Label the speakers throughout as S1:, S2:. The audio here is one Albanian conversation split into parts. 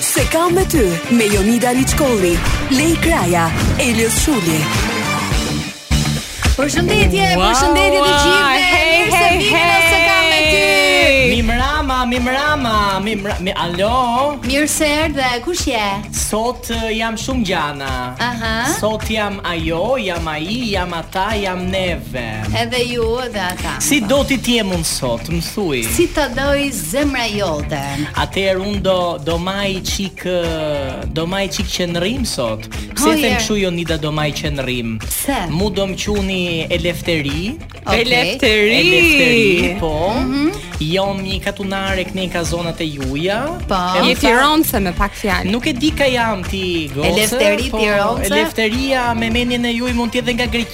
S1: Se kam me ty me Jonida Liçkolli, Lej Kraja, Elios Shuli.
S2: Përshëndetje, wow, përshëndetje të gjithëve.
S3: Wow, hey,
S2: Mirë se vini në Se kam me ty.
S4: Mimrama, Mimrama, Mimra, mi, alo.
S2: Mirë se erdhe, kush je?
S4: Sot eh, jam shumë gjana.
S2: Aha.
S4: Sot jam ajo, jam ai, jam ata, jam neve.
S2: Edhe ju, edhe ata.
S4: Si do ti të jem unë sot, mthuj.
S2: Si të dojë Zemra jote.
S4: Atëherë un do do maj çik do maj çik qëndrim sot. Pse
S2: oh,
S4: them kshu Jonida do maj qëndrim?
S2: Pse?
S4: Mu do më quni Elefteri.
S2: Okay.
S3: Elefteri.
S4: Elefteri, po. Mm -hmm. Jom i katunare knej ka zonat e juja.
S2: Po.
S3: Je
S4: i
S3: tironse me pak fjalë.
S4: Nuk e di ka jam ti goce.
S2: Elefteri po, tironse.
S4: Elefteria me menjen e juj mund të jetë dhe nga Greqia.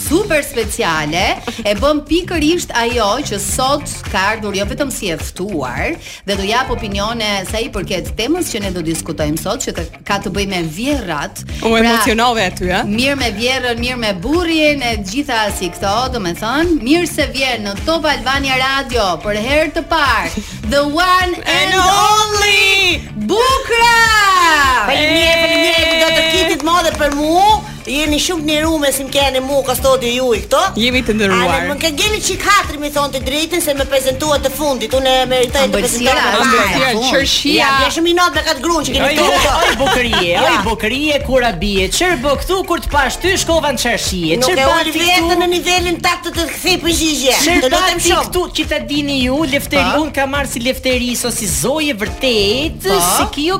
S2: Super speciale,
S3: e
S2: bën pikërisht ajo që sot ka ardhur jo vetëm si e ftuar dhe do jap opinione sa i përket temës që ne do diskutojmë sot që të, ka të bëjë me vjerrat.
S3: U pra, u emocionove aty, a?
S2: Mirë me vjerrën, mirë me burrin, e të gjitha si këto, domethënë, mirë se vjen në Top Albania Radio për herë të parë. The one and, and only Bukra!
S5: Faleminderit, faleminderit, do të kitit modhe për mua. Jeni shumë të nderuar si më keni mua kësaj studio këto.
S3: Jemi të nderuar.
S5: Ale, më ka ngel i çik hatri me thon të drejtën se më prezantuat të fundit. Unë e meritoj të prezantoj.
S2: Ambëlsira,
S3: qershia.
S5: Ja, jam shumë inot me kat gruan që keni këtu.
S4: Oj bukurie, oj bukurie ku ra bie. Çer bë këtu kur të pash ty shkova në
S5: qershie.
S4: Çer
S5: bë
S4: ti vetë
S5: në nivelin tat të të kthej përgjigje. Të lutem shumë.
S4: Këtu që ta dini ju, lefteri un ka marr si lefteri ose si zojë vërtet, po. si kjo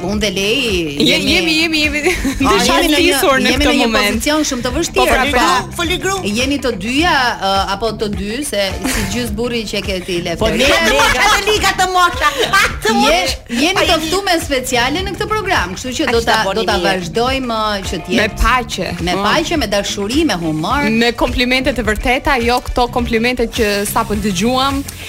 S4: Unë
S2: dhe
S3: Lei jemi jemi jemi
S2: jemi
S3: të
S2: shastisur në
S3: këtë moment.
S2: Jemi në një pozicion shumë të vështirë.
S5: Po
S2: pra,
S5: pra, foli gru.
S2: Jeni të dyja uh, apo të dy se si gjys burri që je ti
S4: le.
S2: Po
S4: ne
S5: të mos ka të liga të mosha. Të mos.
S2: Jeni të ftuar speciale në këtë program, kështu që do ta do ta vazhdojmë uh, që të jetë me
S3: paqe.
S2: Me
S3: mm.
S2: paqe, me dashuri, me humor.
S3: Me komplimente të vërteta, jo këto komplimente që sapo dëgjuam.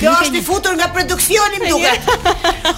S4: Kjo
S5: është i futur nga produksioni më duket.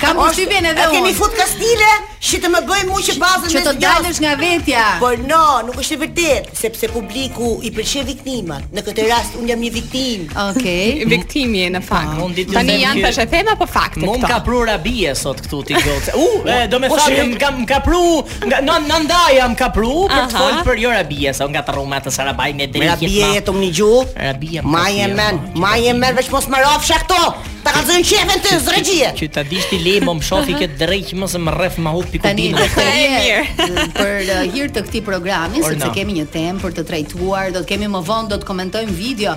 S2: Kam përshtypjen edhe
S5: unë. E
S2: keni
S5: fut kastile, që të më bëj mua që bazën
S2: e.
S5: Që
S2: të dalësh nga vetja.
S5: Por no, nuk është e vërtet, sepse publiku i pëlqen viktimat. Në këtë rast unë jam një viktim.
S2: Okej. Okay.
S3: Viktimi në fakt.
S4: Mund ditë.
S3: Tani janë tash e thema po fakt.
S4: Mu më
S3: ka
S4: pru Rabie sot këtu ti gjot. U, do më
S5: po, thashë
S4: më ka më ka prur Nga në në nda jam ka pru për të fol për jo Rabia sa nga të rruma të sarabaj me drejtë.
S5: Rabia e të më një gjuhë.
S4: Rabia.
S5: Ma je men, ma je men veç mos më rafsha këto. Ta ka zënë shefen të zregjie.
S4: Që ta dish ti le më shofi këtë drejt më se më rref më hop
S2: pikun.
S4: Tani
S2: do të jetë mirë. Për uh, hir të këtij programi, sepse kemi një temë për të trajtuar, do të kemi më vonë do të komentojmë video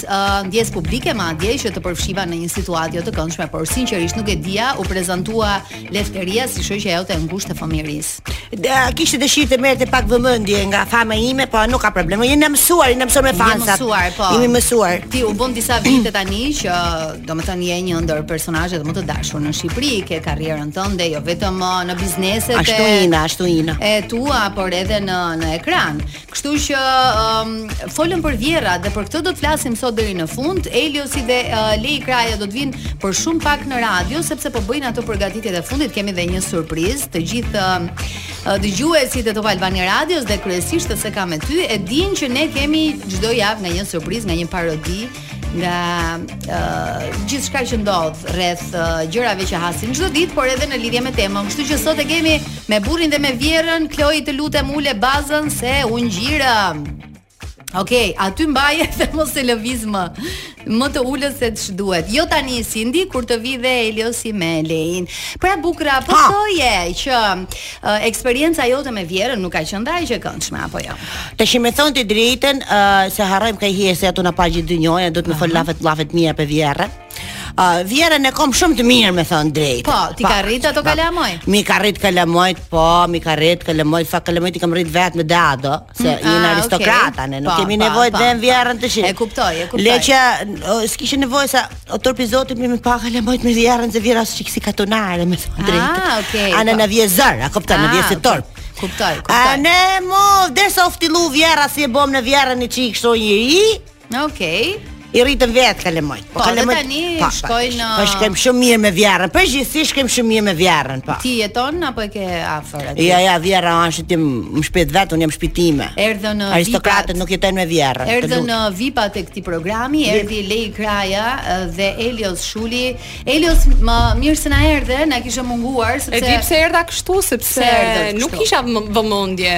S2: ndjesë publike madje që të përfshiva në një situatë jo të këndshme, por sinqerisht nuk e dija, u prezantua Lefteria si shoqja jote e ngushtë e fëmijërisë.
S5: Dhe a kishte dëshirë të merrte pak vëmendje nga fama ime, po nuk ka problem. Jeni mësuar, jeni mësuar me fansat.
S2: Jeni mësuar, po.
S5: Jemi mësuar.
S2: Ti u bën disa vite tani që, domethënë, je një ndër personazhet më të dashur në Shqipëri, ke karrierën tënde, jo vetëm uh, në bizneset
S5: ashtu
S2: e
S5: ina, ashtu ina.
S2: E tua, por edhe në në ekran. Kështu që um, folëm për vjerrat dhe për këtë do të flasim sot deri në fund. Eliosi dhe uh, Lei Kraja do të vijnë për shumë pak në radio sepse po bëjnë ato përgatitjet e fundit. Kemi dhe një surprizë. Të gjithë um, uh, dëgjuesit e Top Albania Radios dhe kryesisht S'e kam me ty e dinë që ne kemi çdo javë nga një surprizë, nga një parodi nga uh, gjithçka që ndodh rreth uh, gjërave që hasim çdo ditë, por edhe në lidhje me temën. Kështu që sot e kemi me burrin dhe me vjerrën, Kloi të lutem ule bazën se u ngjirëm. Okej, okay, aty mbaje dhe mos e lëviz më. Më të ulët se ç'duhet. Jo tani Sindi, kur të vijë dhe Eliosi me Lein. Pra Bukura, po thoje që Eksperienca jote me vjerrën nuk ka qenë dhe aq e këndshme apo jo?
S5: Tash me thon të drejtën, uh, se harrojmë këtë hije se ato na pagji dy njoja, do të më fol llafet llafet e mia për vjerrën. Uh, vjerrën e kom shumë të mirë me thon drejtë.
S2: Po, t'i ka rrit ato kalamoj?
S5: M'i ka rrit kalamojt, po, m'i ka rrit kalamojt, fa kalamojt i kam rrit vetë me dado. Se
S2: mm,
S5: jemi
S2: ah,
S5: aristokrata,
S2: okay.
S5: ne nuk
S2: pa,
S5: kemi nevojë të vëmë vjerrën të shit.
S2: E kuptoj, e kuptoj.
S5: Le që s'kishe nevojë se o turpi zotit me m'i pa kalamojt me vjerrën se vjerra çik si katunare me thënë drejt.
S2: Ah, okay. Ene
S5: na vje zor, a kupton, na vje
S2: ah, si
S5: turp.
S2: Kuptoj, kuptoj.
S5: Ene mo, derisa u ftillu vjerra si e bom ne vjerrën një çik kështu i
S2: Okej. Okay.
S5: I rritëm vetë kalamojt.
S2: Po, po tani po, po. shkojnë në
S5: Po shkojmë shumë mirë me vjerrën. Po gjithsesi shkojmë shumë mirë me vjerrën, po.
S2: Ti jeton apo e ke afër aty?
S5: Ja, ja, vjerra është te shpia e vet, unë jam shpi
S2: time. Erdhën
S5: Aristokratët nuk jetojnë me vjerrën.
S2: Erdhën vipat e këtij programi, erdhi Lei Kraja dhe Elios Shuli. Elios, mirë se na erdhe, na kishe munguar sepse E
S3: di pse erdha kështu sepse nuk kisha vëmendje.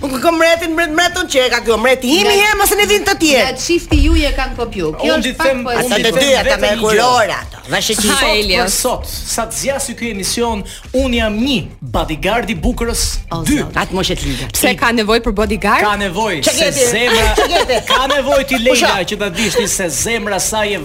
S2: Unë
S5: kam
S2: mbretin, mbret mbreton që
S5: e ka kjo, mbreti im
S2: i
S5: herë mos e vin të tjerë.
S2: Nga çifti ju e kanë kopju. Kjo është pak po.
S5: Ata të dy ata me kurora ato. Vashë
S3: ti
S4: sot për sot, sa të zgjasë ky emision, un jam një bodyguard i Bukurës. Dy.
S5: Atë mos e lidh.
S3: Pse ka nevojë për bodyguard?
S4: Ka nevojë. Se zemra. Ka nevojë ti Leila që ta dish ti se zemra saj e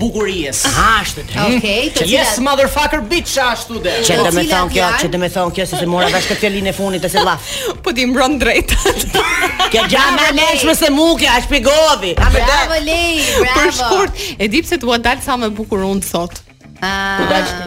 S5: bukurisë.
S4: Aha,
S2: ashtu
S4: dhe. Okej, okay, të
S2: cilat...
S4: Yes, motherfucker, bitch, ashtu dhe.
S5: Ç'do me thënë kjo, ç'do me thënë kjo, se s'e mora vesh fjalinë e funit e se laf.
S3: Po ti mbron drejt.
S5: Kjo gjama lesh më se muke, a shpigovi.
S2: Bravo, lej, bravo.
S3: Për shkurt, e di pse du me dal sa me bukur unë sot.
S2: Ah.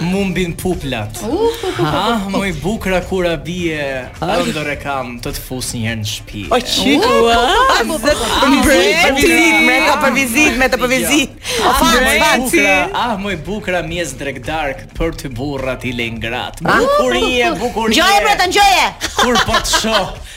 S4: Mumbin puplat. Ah, moj bukra kurabie ëndërr e kam të të fus një herë në shtëpi.
S5: O çiku. Për vizitë, më ke për vizitë, më ke për vizitë. O fa,
S4: moj bukra, ah, moj bukra mjes drek dark për ty burrat i lejnë grat. Bukurie, bukurie.
S5: Gjoje për
S3: ta gjoje. Kur
S2: po
S5: të shoh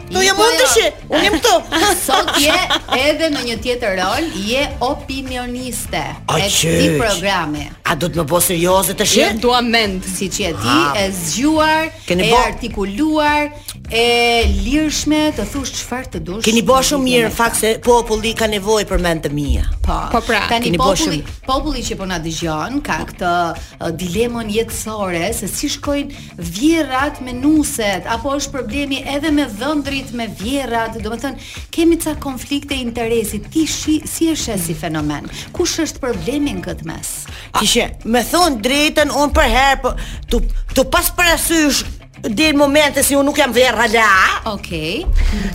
S5: Do jam
S2: unë
S5: tash. Unë jam këtu.
S2: Sot je edhe në një tjetër rol, je opinioniste e këtij programi.
S5: A do të më bësh serioze tash?
S3: Jo, dua mend,
S2: siç je ti, e zgjuar, e artikuluar, e lirshme të thush çfarë të dush.
S5: Keni
S2: bërë
S5: shumë mirë në fakt se populli ka nevojë për mend të mia.
S2: Po.
S3: Po pra,
S2: tani populli, populli që po na dëgjon ka këtë dilemën jetësore se si shkojnë vjerrat me nuset apo është problemi edhe me dhëndrit me vjerrat domethënë kemi ca konflikte interesi ti shi, si e sheh si fenomen kush është problemi në këtë mes
S5: Kishe, me thonë drejtën, unë përherë, po, tu, tu pas parasysh, dhe në momente si unë nuk jam vjerr hala,
S2: okay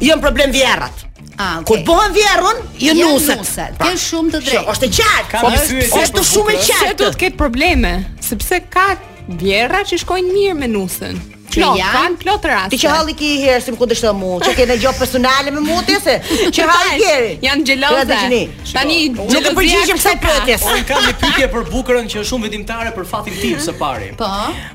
S5: janë problem vjerrat.
S2: Ah, okay.
S5: Kur bëhen vjerrë,
S2: janë
S5: nuset.
S2: nuset. Ke shumë të drejtë.
S5: Është e qartë. Po, është shumë e
S4: qartë.
S3: Se do të ketë probleme, sepse ka Vjerra që shkojnë mirë me
S2: nusen.
S3: Plot,
S2: ja?
S3: kanë plot raste.
S5: Ti çfarë halli ki sa herë më kundërshton mua, çfarë ke, ndonjë gjë personale me mua ti se çfarë halli ke
S3: ti.
S5: Janë
S3: xheloze. Tani
S5: nuk
S3: i
S5: përgjigjem kësaj pyetjes.
S4: Unë kam një pyetje për Bukurën që është shumë vendimtare për fatin tim së pari.
S2: Po.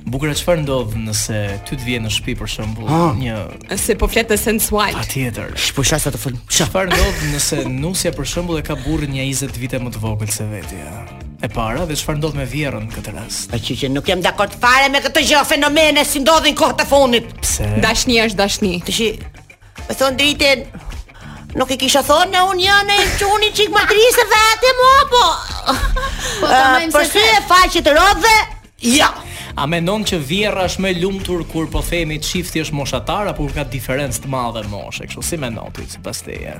S4: Bukura çfarë ndodh nëse ty të vjen në shtëpi për shembull ah. një
S3: seç po flet me sensual.
S4: Patjetër.
S5: Po çfarë, si të flas?
S4: Çfarë ndodh nëse nusja për shembull e ka burrin nja 20 vite më të vogël se vetja? e para dhe çfarë ndodh me vjerrën në këtë rast.
S5: Po që nuk jam dakord fare me këtë gjë, fenomene si ndodhin kohët e fundit.
S4: Pse?
S3: Dashnia është dashni.
S5: Ti shi. Me thon drejtën. Nuk e kisha thonë në unë janë në quni qik më trisë dhe atë e mua,
S2: po... Po të
S5: mëjmë
S2: se...
S5: Përshë e faqit rodhe, ja.
S4: A mendon që vjerra është më e lumtur kur po themi çifti është moshatar apo ka diferencë të madhe moshe, kështu si mendon ti sipas teje?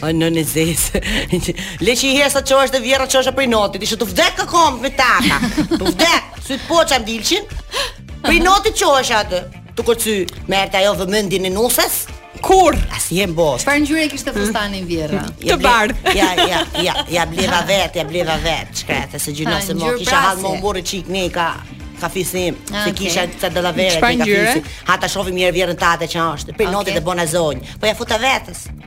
S5: O në në zesë Le që i hesa që është dhe vjerra që është për inatit Ishte tu vdek ka komë me tata Tu vdek, sy të poqa në dilqin Për inatit që është atë Tu kërcy merrte ajo vëmendjen e nuses
S3: Kur?
S5: As je bosh.
S2: Çfarë ngjyre kishte fustani i
S5: vjerrës?
S3: Hmm.
S5: Të
S3: bardhë.
S5: Ja, ja, ja, ja bleva vet, ja bleva vet. E shkretë se
S2: gjynah
S5: se
S2: më
S5: kisha hall me burrë çik ne ka ka fisim
S2: ah,
S5: se kisha ca
S3: dallavere
S5: ka fisim ha ta shohim mirë vjerrën tate që është për inatit e bona zonjë po ja futa
S3: vetes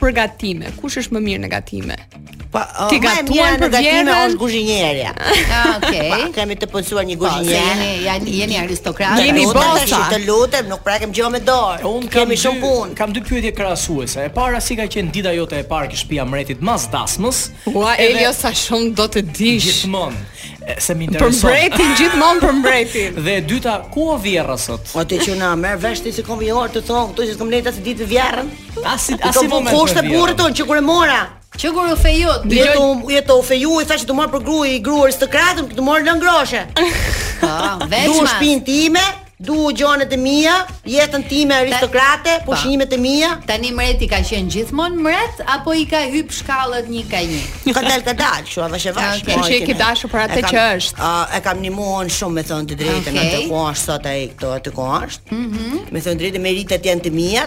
S3: për gatime. Kush është më mirë në gatime?
S5: Po, uh,
S3: ti gatuan për
S5: gatime është kuzhinierja.
S2: Ah, okay.
S5: Po, kemi të punësuar një
S2: po, kuzhinier.
S5: Po,
S2: jeni janë jeni aristokratë.
S3: Jeni bosa.
S5: Të lutem, nuk pra kem gjë me dorë.
S4: Unë kam
S5: dy, shumë punë.
S4: Kam dy pyetje krahasuese. E para si ka qenë dita jote e parë ke shtëpia e mretit mas dasmës?
S3: Ua, Elio sa shumë do të dish.
S4: Gjithmonë Jo se më intereson.
S3: Për mbretin gjithmonë për mbretin.
S4: Dhe e dyta, ku o vjerra sot?
S5: O ti që na merr vesh ti si konvijor të thon, këtu që s'kam leta se di
S4: te
S5: vjerrën.
S4: Asi
S5: asi
S4: moment.
S5: Kushte burrit tim që kur e mora?
S2: Që kur u feju,
S5: ditën kur u feju i thashë të marr për grua një gru aristokrate, të marr lëng groshe.
S2: Po,
S5: vetë.
S2: Du
S5: shpinë time, du gjonat e mia, jetën time aristokrate, po. pushimet e mia.
S2: Tani mreti ka qenë gjithmonë mret apo i ka hyp shkallët një nga një?
S5: Ai ka dal ka dal, kështu avash avash.
S2: Okej,
S3: okay. E ke dashur për atë që është.
S5: E kam ndihmuar shumë me thënë të drejtën
S2: okay.
S5: aty ku është sot ai këtu aty ku është. Mhm. Mm me thënë të drejtën meritat janë të mia.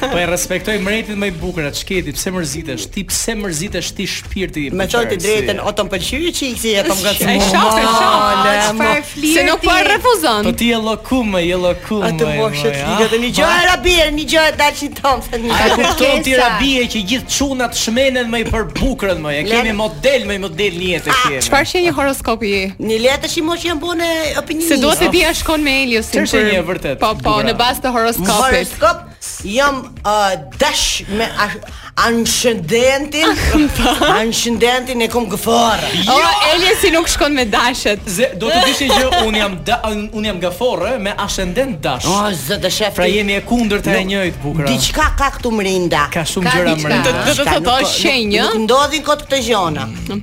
S5: Po
S4: e respektoj mretin moj Bukra të shkretin, pse mërzitesh? Ti pse mërzitesh ti
S5: shpirt?
S4: Më
S5: thuj të drejtën, a të ka pëlqyer që i kthi e kam gacim.
S3: E shoh, e shoh.
S2: Po e flir.
S3: Se nuk po refuzon.
S4: Po ti je llokum, je llokum.
S5: Atë
S4: boshet
S5: liga dhe një gjë e rabie, një gjë e dalçi ton tani.
S4: A e kupton ti Rabie që gjithë çunat çmenen mi për Bukrën më. E kemi model mi model në jetë ah, këtu.
S3: Çfarë shenjë horoskopi
S5: Je le ta shohim ç' jon bo në opinion.
S3: Se duhet ta di a shkon me Eliosin.
S4: Është e vërtetë?
S3: Po, po, në bazë të horoskopit.
S5: Horoskop jam uh, dash me ashendentin. Ashendentin e kom gaforre.
S3: Jo, jo, Eliosi nuk shkon me deshët.
S4: Zot, do të dish që un jam da, un jam gaforre me ashendent dash.
S5: O, oh, zot e shef.
S4: Pra jemi e kundërt e njëjtë Bukra.
S5: Diçka ka këtu mrinda.
S4: Ka shumë gjëra mrinda.
S3: Do të thotë shenjë.
S5: Nuk ndodhin kot këto gjëra.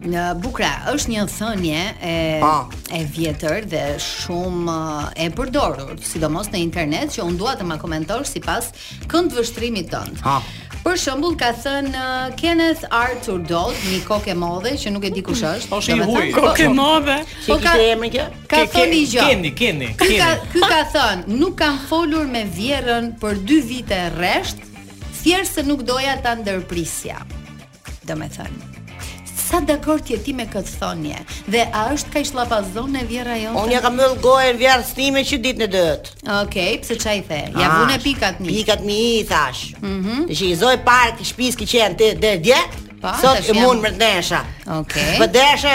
S5: Në
S2: Bukra është një thënie e
S5: po.
S2: e vjetër dhe shumë eh, e përdorur, sidomos në internet që unë dua të ma komentosh sipas këndvështrimit tënd.
S5: Ha.
S2: Për shembull ka thënë eh, Kenneth Arthur Dodd, një kokë e modhe që nuk e di kush është.
S4: Po është i huaj.
S3: Kokë e
S5: modhe.
S2: Po ka
S5: emrin ky?
S2: Ka thënë një gjë.
S4: Keni, keni, keni.
S2: Ky ka ky ka thënë, nuk kam folur me vjerrën për 2 vite rresht, thjesht se nuk doja ta ndërprisja. Do me thënë Sa dakord je ti me këtë thonje dhe a është kaq llapazone vjerra jote?
S5: Unë ja kam mbyll gojën vjerrës time që ditën e dytë.
S2: Okej, okay, pse ça i the? Ja vuna pikat
S5: mbi i. Pikat mbi i, i thash. Mhm. Mm Ti
S2: zonja
S5: e parë e
S2: shtëpisë
S5: ke
S3: qenë
S2: ti deri dje?
S5: Pa,
S3: po,
S5: Sot jam
S2: un
S5: mretnesha. Okej.
S2: Okay.
S5: Po desha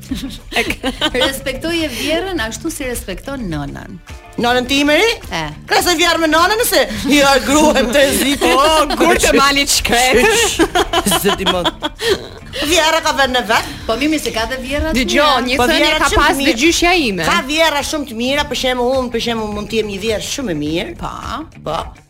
S2: Respektoje vjerrën ashtu si respekton nënën.
S5: Nënën time ri?
S2: E.
S5: Krahasoj vjerrën me nënën nëse i ja, gruhet të zi.
S3: O, oh, kur të malit shkret.
S5: Zëti më. Vjerra ka venin e vet.
S2: Po mimi se ka dhe vjerra të mira.
S3: Dëgjo, një
S5: po
S3: thënie
S5: e
S3: ka pas dhe gjyshja ime.
S5: Ka vjerra shumë të mira, për shembull unë, për shembull mund të jem një vjerrë shumë e mirë.
S2: Pa.
S5: Po.
S3: Pa.
S4: Po.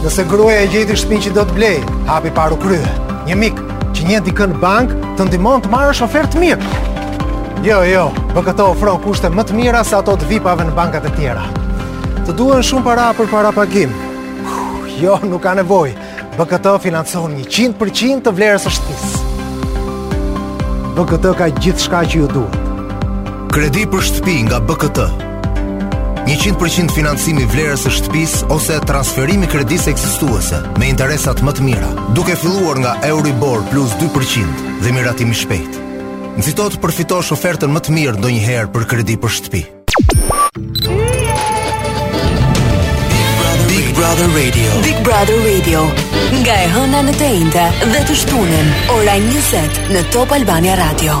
S4: Nëse
S6: gruaja e gjeti shtëpinë që do të blej, hapi i parë u krye. Një mik që njeh dikë në bankë të ndihmon të marrësh ofertë të mirë. Jo, jo, BKT ofron kushte më të mira se ato të vipave në bankat e tjera. Të duhen shumë para për parapagim. Jo, nuk ka nevojë. BKT financon 100% të vlerës së shtëpisë. BKT ka gjithçka që ju duhet.
S7: Kredi për shtëpi nga BKT. 100% financim i vlerës së shtëpisë ose transferim i kredisë ekzistuese me interesat më të mira, duke filluar nga Euribor plus 2% dhe miratim i shpejtë. Nxito të përfitosh ofertën më të mirë ndonjëherë për kredi për shtëpi.
S8: Big Brother Radio.
S1: Big Brother Radio. Nga e hëna në të enjte dhe të shtunën, ora 20 në Top Albania Radio.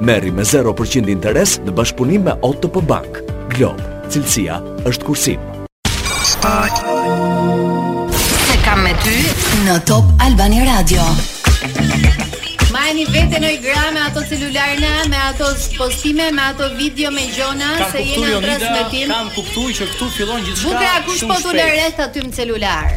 S9: Merri me 0% interes në bashkëpunim me OTP Bank. Glob, cilësia është kursim.
S1: Se kam me ty në Top Albania Radio.
S2: Majni veten oj gra me ato celularna, me ato postime, me ato video, me gjona, se jena në transmitim.
S4: Kam kuptu që këtu fillon gjithçka shumë shpejt.
S2: Bukra,
S4: kush
S5: po të në rest aty në celular?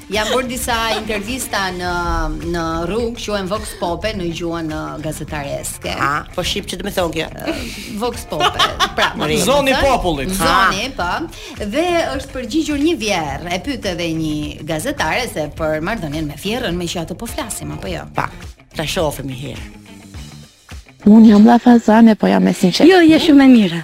S3: Janë
S2: bërë disa intervista në në rrugë, quhen Vox Pop në gjuhën uh, gazetareske.
S5: Ha, po shqip që të më thonë kjo.
S2: Uh, Vox Pop. Pra,
S4: zoni
S2: i
S4: popullit.
S2: Zoni, po. Dhe është përgjigjur një vjehërr, e pyet edhe një gazetare se për marrëdhënien me vjehrrën meqë atë po flasim apo jo.
S5: Pa, ta shohim një herë.
S10: Unë jam la fazane, po jam e sinqertë.
S11: Jo, je shumë e
S5: mirë.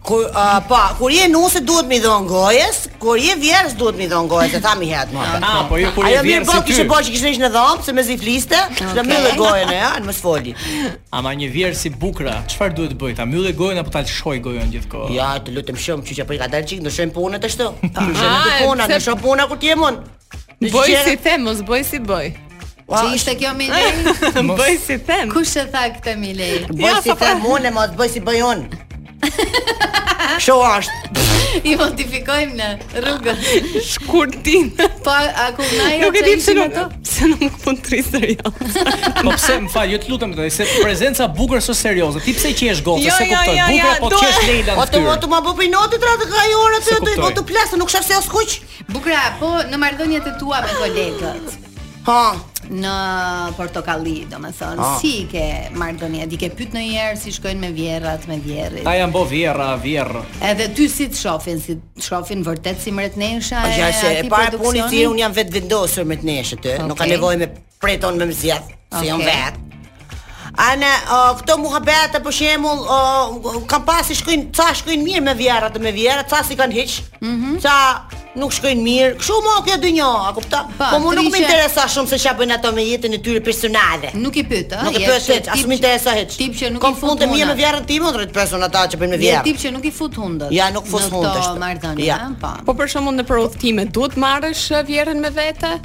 S5: Kur uh, pa,
S2: po, kur je nuse duhet me i dhon gojës,
S5: kur je vjehërr s'duhet me i dhon gojës, e tha mi herët mua.
S4: Ah, po jo kur je
S5: vjehërr.
S4: Ajo
S5: kishte bërë që kishte në dhomë, se mezi fliste, të mbyllë gojën e janë, mos fol.
S4: Ama një vjehërr si Bukra, çfarë duhet të bëj? Ta mbyllë gojën apo ta lëshoj gojën gjithkohë?
S5: Ja, të lutem shumë, çuçi apo i ka dalë çik, ndryshojmë punën të shtë. Ndryshojmë
S3: ah, punën,
S5: ndryshojmë punën kur ti je mund. Bëj
S3: si them, mos bëj si
S2: bëj. Ç'ishte kjo me lej?
S3: Bëj si them.
S2: Kush e tha këtë me lej?
S5: Bëj si them unë, mos bëj si bëj unë. Kështu është.
S2: I modifikojmë në rrugën.
S3: Shkurtin.
S2: Po, a ku na e
S3: Nuk e di pse nuk pse nuk po trisër jo.
S4: Po pse më fal, ja të lutem këtë, se prezenca bukur është serioze. Ti pse qesh kot,
S3: jo,
S4: se
S3: s'e
S4: kuptoj.
S3: Jo,
S4: bukur
S3: apo
S4: qesh Leila. Po
S5: të
S4: po
S5: të më bëj notë tra të kaj orë aty,
S4: po
S5: të plasë, nuk shef se as kuq.
S2: Bukra, po në marrëdhëniet e tua me kolegët.
S5: Po,
S2: në Portokalli, domethënë,
S5: ah.
S2: si i ke marrëdhëniet? Ti i ke pyet ndonjëherë si shkojnë me vjehrrat, me vjehrrit?
S4: A janë bo vjehrra, vjehërr?
S2: Edhe ty si të shohin, si të shohin vërtet si mretnesha e
S5: atij produksioni? Ja,
S2: e
S5: para punës unë jam vetëvendosur mretneshë aty, okay. nuk ka nevojë me Pretendon me mëzi, se okay.
S2: jam
S5: vet. Ana, uh, këto muhabete për shembull, uh, kam pas si shkojnë, ca shkojnë mirë me vjehrra dhe me vjehrra, ca s'i kanë hiç. Mm -hmm. Ca nuk shkojnë mirë. Kështu mo kjo dynja, a kupton?
S2: Po,
S5: po mua nuk më intereson shumë se çfarë bëjnë ato me jetën e tyre personale.
S2: Nuk i pyet, ëh.
S5: Nuk
S2: i
S5: pyes, as
S2: nuk
S5: më intereson hiç.
S2: Tip që nuk i fut
S5: të mirë me
S2: vjehrrën
S5: time, ose të person ata që bëjnë me vjehrrë.
S2: Tip që nuk i fut hundët.
S5: Ja, nuk fut hundët.
S2: Ja,
S5: nuk
S2: fut
S5: hundët.
S2: Ja, po.
S3: Po për shkakun në prodhime duhet marrësh vjehrrën me vete?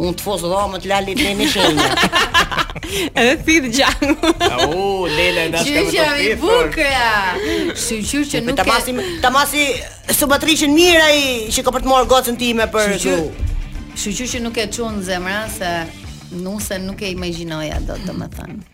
S3: Unë
S5: të
S4: fosë dhe
S5: më të lallit në një shenja
S3: Edhe thithë gjanë
S4: Au, lela e dashka
S2: më
S4: të
S2: thithë
S4: Shyqyr
S2: e bukura Shyqyr që nuk
S5: e Ta masi Sumatriçen mirë ai Që ka për të marrë gocën time për Shyqyr
S2: Shyqyr që nuk e çun zemra Se nuse nuk e imagjinoja dot domethënë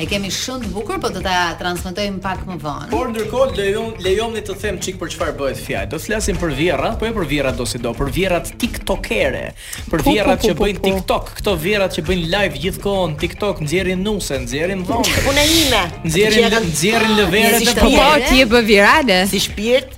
S5: E
S2: kemi shumë të bukur, po do ta transmetojmë pak më vonë.
S4: Por ndërkohë lejon lejomni të them çik për çfarë bëhet fjalë. Do të flasim për vjehrra, po jo për vjehrra dosido, për vjehrrat TikTokere, për
S3: vjehrrat
S4: që bëjnë TikTok, këto vjehrrat që bëjnë live gjithë kohën TikTok, nxjerrin nuse, nxjerrin dhëndër.
S5: Puna ime.
S4: Nxjerrin nxjerrin lëvere të
S3: po ti e bë virale.
S5: Si shpirt,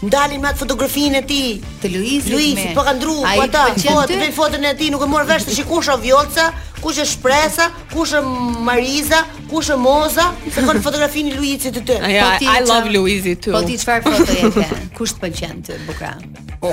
S5: Na
S3: dalin me
S5: atë fotografinë e tij.
S2: Të
S5: Luizi.
S2: Luizi
S5: po ka ndru, po ata, po të vë foton e tij, nuk e marr vesh tash kush është Vjollca, kush është Shpresa, kush është Mariza, kush është Moza, se kanë fotografinë e Luizit
S3: aty.
S2: Po ti
S3: I love Luizi too.
S2: Po ti çfarë fotoje ke? Kush të pëlqen ty, bukra?
S5: O,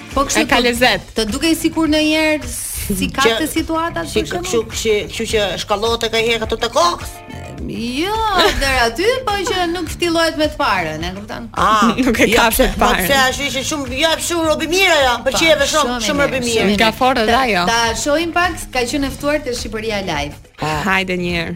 S5: Po
S2: kështu
S3: ka lezet.
S2: Të duket sikur ndonjëherë s'i kap situatat për
S5: shumë.
S2: Kështu
S5: kështu kështu që shkallohet nganjëherë ato të kokës.
S2: Jo, der aty po që nuk ftillohet me të parën, e kupton?
S5: Ah,
S3: nuk e ka të parën.
S5: Po pse ashtu që shumë jo shumë rob i mirë ajo, më pëlqen
S2: shumë
S5: shumë
S2: rob
S5: i
S2: mirë. Shumë
S3: ka
S2: forë
S3: ajo.
S2: Ta shohim pak, ka qenë ftuar te Shqipëria Live. Ah.
S3: Hajde një herë.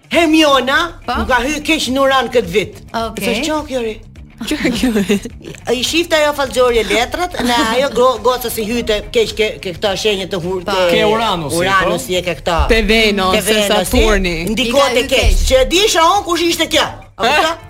S3: Hermiona
S5: po? na ka hyrë keq në Uran këtë vit.
S2: Okej.
S5: Okay. Sa qori?
S3: Çfarë kjo?
S5: Ia shifte ajo fallxhorja letrat, dhe ajo go, goca si hyte keq ke, ke këto shenja të hurt.
S2: Po.
S5: Ke
S4: Uranus. Uranus
S5: po? e ke këtë.
S3: Te Venus,
S5: te Venus,
S3: Saturni.
S5: Ndikohet keq. Që s'e di unë kush ishte kjo. A kupton?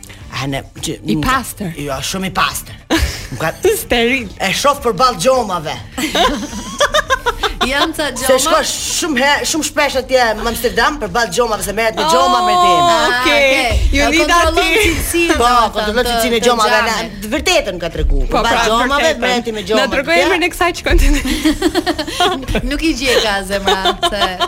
S5: A ne që,
S3: i pastër.
S5: Jo, shumë i pastër.
S3: Steril.
S5: E shoh për ball xhomave.
S2: Jam ca
S5: xhoma.
S2: Se
S5: shkon shumë herë, shumë shpesh atje në Amsterdam për ball xhomave se merret me xhoma oh, me ti.
S2: Ah, okej.
S3: Ju
S2: li
S3: ta
S2: ti.
S5: Po,
S2: po
S5: do
S2: të
S5: thotë
S2: në
S5: xhomave. Të vërtetën ka tregu.
S3: Po, për
S5: ball pra,
S3: xhomave
S5: merret me xhoma.
S3: Na tregoi emrin e kësaj çkon.
S2: Nuk i gjej ka zemra se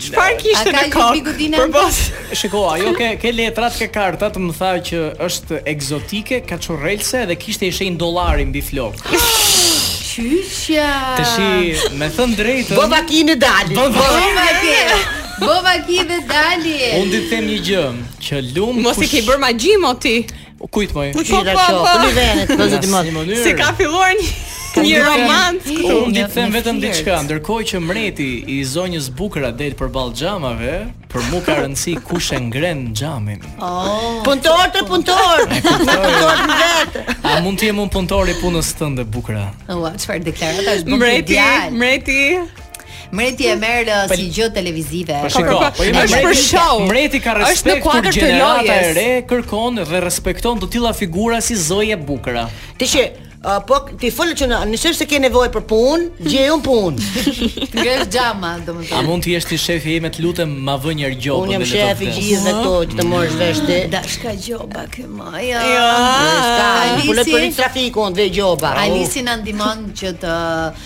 S3: Çfarë kishte në kokë? Për bos.
S4: Shiko, ajo ke ke letrat, ke kartat, më tha që është ekzotike, kaçurrelse dhe kishte i shenjë dollari mbi flok.
S2: Qyqja.
S4: Tashi, me thën drejtën.
S5: Bova Kida doli.
S4: Bova
S2: Kida. Bova Kida doli.
S4: Unë di të them një gjë, që lum
S3: mos i ke bër magji moj ti.
S4: Kujt moj?
S5: Po çfarë po, po. Kujt vjen? Po zoti mos.
S3: Seç ka filluar një një roman këtu.
S4: Unë di të them vetëm diçka, ndërkohë që mreti i zonjës Bukra del përballë xhamave, për mua ka rëndësi kush e ngren xhamin.
S2: Oh.
S5: Punëtor te punëtor. Puntor të vet.
S4: A mund të jem un punëtor i punës tënde Bukra?
S2: Ua, çfarë deklaratash bën
S3: mreti,
S2: ideal.
S3: Mreti,
S2: mreti. Mreti e merr uh, si gjë televizive.
S4: Po shiko,
S3: po,
S4: po,
S3: është për show.
S4: Mreti ka respekt
S3: për
S4: gjeneratën e re, kërkon dhe respekton të tilla figura si zonja Bukra.
S5: Ti që Uh, po ti fol që në nëse s'ke nevojë për punë, gjej një punë.
S2: Ngre xhama, domethënë.
S4: A mund të jesh ti shefi im, të lutem, ma vë një gjobë.
S5: Unë jam shefi i gjithëve këtu që të marrësh vesh ti.
S2: Dashka
S3: gjobë kjo
S5: më. Jo.
S2: Ja. Ai po
S4: le të trafikun dhe gjoba. Ai nisi na
S2: ndihmon që të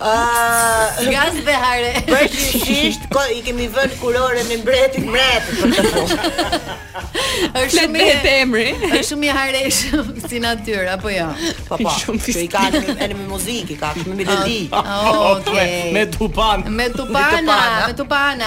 S5: Ah,
S2: gaz behare.
S5: Përgjithësisht ko, i kemi vënë kurorën mbretit mbret.
S2: Është shumë i të
S3: emri.
S2: Është shumë i hareshëm si natyrë apo jo?
S5: Po po.
S3: Shumë
S5: i ka edhe me muzikë, ka me melodi.
S2: Ah,
S4: ah,
S2: okay.
S4: Me tupan.
S2: Me tupan, me tupan.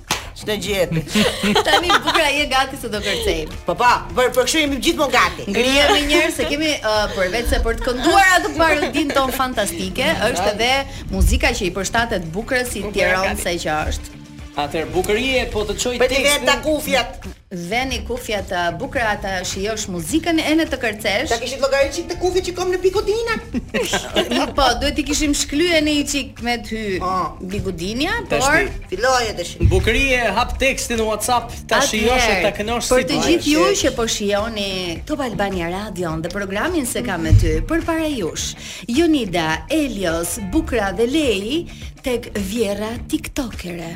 S2: Ç'të gjet. Tani
S5: Bukra je gati se do kërcej.
S12: Po po, për për kështu jemi gjithmonë gati.
S5: Ngrihemi njëherë se kemi uh, përveç se për të kënduar atë parodinë tonë fantastike, është edhe muzika që i përshtatet Bukrës si tironse që është.
S4: Atëherë Bukurie po të çoj tekstin.
S12: Po t'i
S4: vësh
S12: kufjet.
S5: Veni kufjet Bukra ta shijosh muzikën ene të kërcesh.
S12: Ta kishit llogarit çik te kufjet që kom me bigudina.
S5: Po, duhet t'i kishim shkly ne i çik me ty bigudinja, por
S12: filloje tash.
S4: Bukurie, hap tekstin në WhatsApp ta shijosh e ta kënosh si duhet.
S5: Për të gjithë ju që po shijoni Top Albania Radio dhe programin S'e kam me ty, përpara jush,, Jonida, Elios, Bukra dhe Lei tek vjerra tiktokere.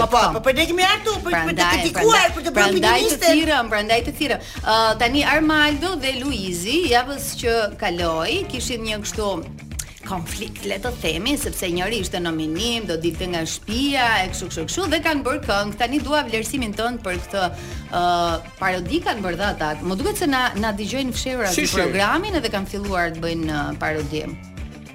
S12: Po po,
S5: po
S2: për ne jemi këtu, për për të kritikuar, për të bërë ministër.
S5: Prandaj të thirrëm, prandaj të thirrëm. Ë uh, tani Armaldo dhe Luizi javën që kaloi kishin një kështu konflikt le të themi sepse njëri ishte në nominim, do dilte nga shtëpia e kështu kështu kështu dhe kanë bërë këngë. Tani dua vlerësimin tënd për këtë ë uh, parodi kanë bërë ata. Më duket se na na dëgjojnë
S4: fshehurazi,
S5: programin edhe kanë filluar të bëjnë uh, parodi.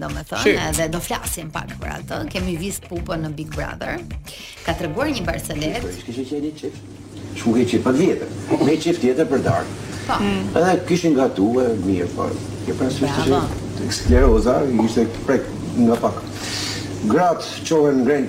S2: Domethënë, edhe do flasim pak për atë. Kemi Vis Pupën në Big Brother. Ka treguar një barcaletë.
S13: Kishte qenë një çift? Shku ke një çift tjetër. Një çift tjetër për darkë.
S2: Po. Mm.
S13: Edhe kishin gatu mirë, po. Një për
S2: nësë
S13: që skleroza, ishte prek nga pak. Gratë çohen, ngrihen.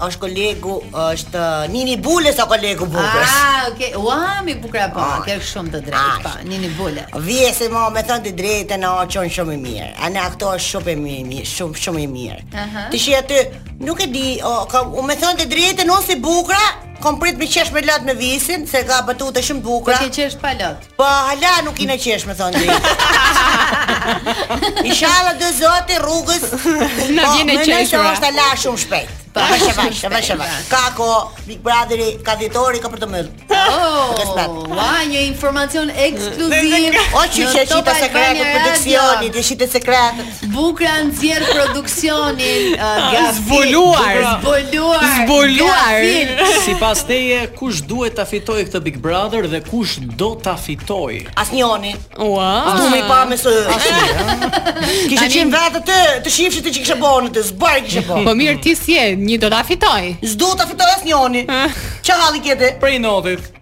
S13: Është
S5: kolegu, është uh, Nini Bulës o kolegu Bukrës.
S2: Ah, okay. Ua, mi Bukra po, ah, ke shumë të drejtë, po, Nini Bulë.
S5: Visi mu me thënë të drejtën o çun shumë i mirë. Ene aktor është shumë i mirë, shumë shumë i mirë.
S2: Uh
S5: -huh. Tashi aty, nuk e di, o, ka, u me thënë të drejtën si Bukra, kom prit me qesh me lot me Visin, se ka batuta shumë
S2: të
S5: bukra.
S2: Po ke qesh pa lot.
S5: Po hala nuk, m'vjen qesh me thonë drejt. Inshallah do zoti rrugës.
S3: Na
S5: po,
S3: vjen e
S5: qeshur.
S3: Po,
S5: është hala shumë shpejt. Po, avash avash, avash avash. Ka ko Big Brotheri, ka dhjetori, ka për të mëll.
S2: Oh, ua, një informacion ekskluziv.
S5: O që që që të sekretet, produksionit, që që të sekretet.
S2: Bukra nxjerr produksionin uh, Gafil.
S3: Zbuluar.
S2: Zbuluar.
S3: Zbuluar.
S2: Gafil.
S4: Sipas teje, kush duhet ta fitojë këtë Big Brother dhe kush do ta fitojë?
S5: Asnjoni.
S3: Ua.
S5: As du me i pa me sy. Kishe qenë vetë të të shifshit të që kishe bërë në të zbar kishe
S3: bërë.
S5: Po
S3: mirë ti se një do ta fitoj.
S5: S'do ta fitoj asnjoni. Çfarë halli
S3: ke
S2: ti?
S5: Prej inatit.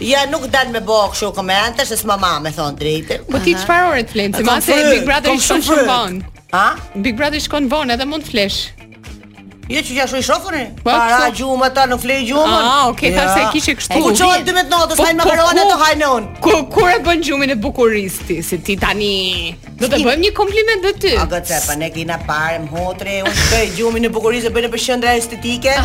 S5: Jo nuk du me bo kështu komente se s'ma mba me thon drejtën.
S3: Po ti çfarë ore ti fle?
S5: Mase
S3: Big Brotheri shkon
S5: shumë
S3: vonë.
S5: Ha?
S3: Big Brotheri shkon vonë edhe mund të flesh.
S5: Jo që ja shoj shofuni.
S3: Po,
S5: Para
S3: kështu...
S5: gjumë, ditën flej gjumë.
S3: Ah, okay, ja. se kishe kështu.
S5: Po çon 12 natës,
S3: po,
S5: sa
S3: mbaron
S5: ato hajnë on.
S3: Ku kur e bën gjumin e bukurisë ti, si ti tani. Do të bëjmë një kompliment dhe ty.
S5: A do të pa ne kina parë motre, unë shkoj gjumin e bukurisë bëj nëpër qendra estetike.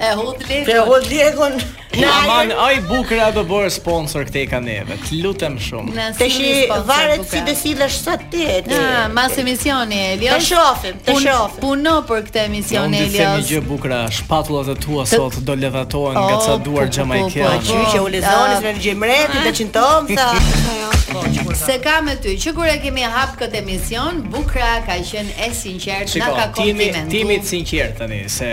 S2: E hot lekun.
S5: E hot lekun.
S4: Aman mi Bukra do bëhesh sponsor këtej ka neve. Të lutem shumë.
S5: Të
S2: shohim,
S5: varet si të sillesh sot ti.
S2: Na, mas emisionit Elios.
S5: Të shofim, të shofim.
S2: Puno për këtë emision
S4: Elios. Ja, një gjë Bukra, shpatullat e tua sot do ledhatohen nga ca
S2: oh,
S4: duar
S2: xhamajkiane. Po,
S4: po,
S2: po,
S5: që u lezoni se në gjemret, të çintom sa.
S2: Se kam me ty, që kur e kemi hap këtë emision, Bukra ka qenë e sinqert, na ka
S4: komplimentuar. T'jemi të sinqert tani se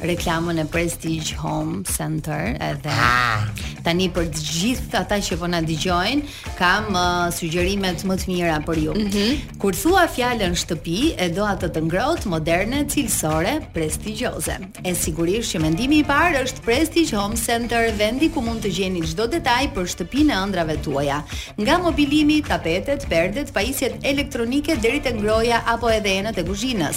S2: reklamën e Prestige Home Center edhe ah. tani për të gjithë ata që po na dëgjojnë kam uh, sugjerimet më të mira për ju. Mm -hmm. Kur thua fjalën shtëpi e do atë të ngrohtë, moderne, cilësore, prestigjioze. E sigurisht që mendimi i parë është Prestige Home Center, vendi ku mund të gjeni çdo detaj për shtëpinë e ëndrrave tuaja, nga mobilimi, tapetet, perdet, pajisjet elektronike deri te ngroja apo edhe enët e kuzhinës.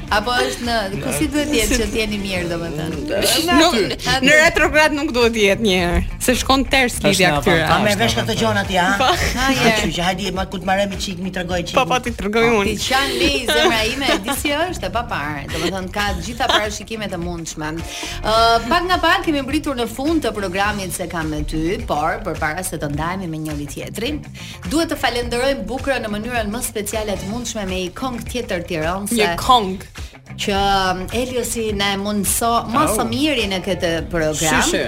S2: Apo është në ku si duhet të jetë që të jeni mirë domethënë.
S3: Në retrograd nuk duhet të jetë një herë, se shkon ters lidhja këtyre.
S5: A merr vesh këto gjona ti ha. Po.
S2: Ha je.
S5: Kështu që hajde më kur t'marr një çik, m'i trego çik.
S3: Po po ti tregoj unë.
S2: Ti Çani, me zemra ime e di si është, e paparë. Domethënë ka të gjitha parashikimet e mundshme. Ë pak nga pak kemi mbritur në fund të programit se kam me ty, por përpara se të ndajemi me njëri tjetrin, Duhet të falenderojmë Bukrën në mënyrën më speciale të mundshme me i kong tjetër tironse.
S3: Një kong
S2: që um, Eliosi na e mundëson më së miri në këtë program.
S4: Shishe.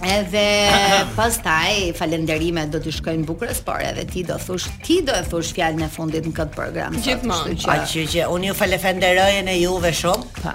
S2: Edhe pastaj falënderime do t'i shkojnë Bukrës, por edhe ti do thosh, ti do e thosh fjalën e fundit në këtë program.
S3: Gjithmonë.
S5: Aq
S2: që
S5: unë ju falënderoj juve shumë.
S2: Pa.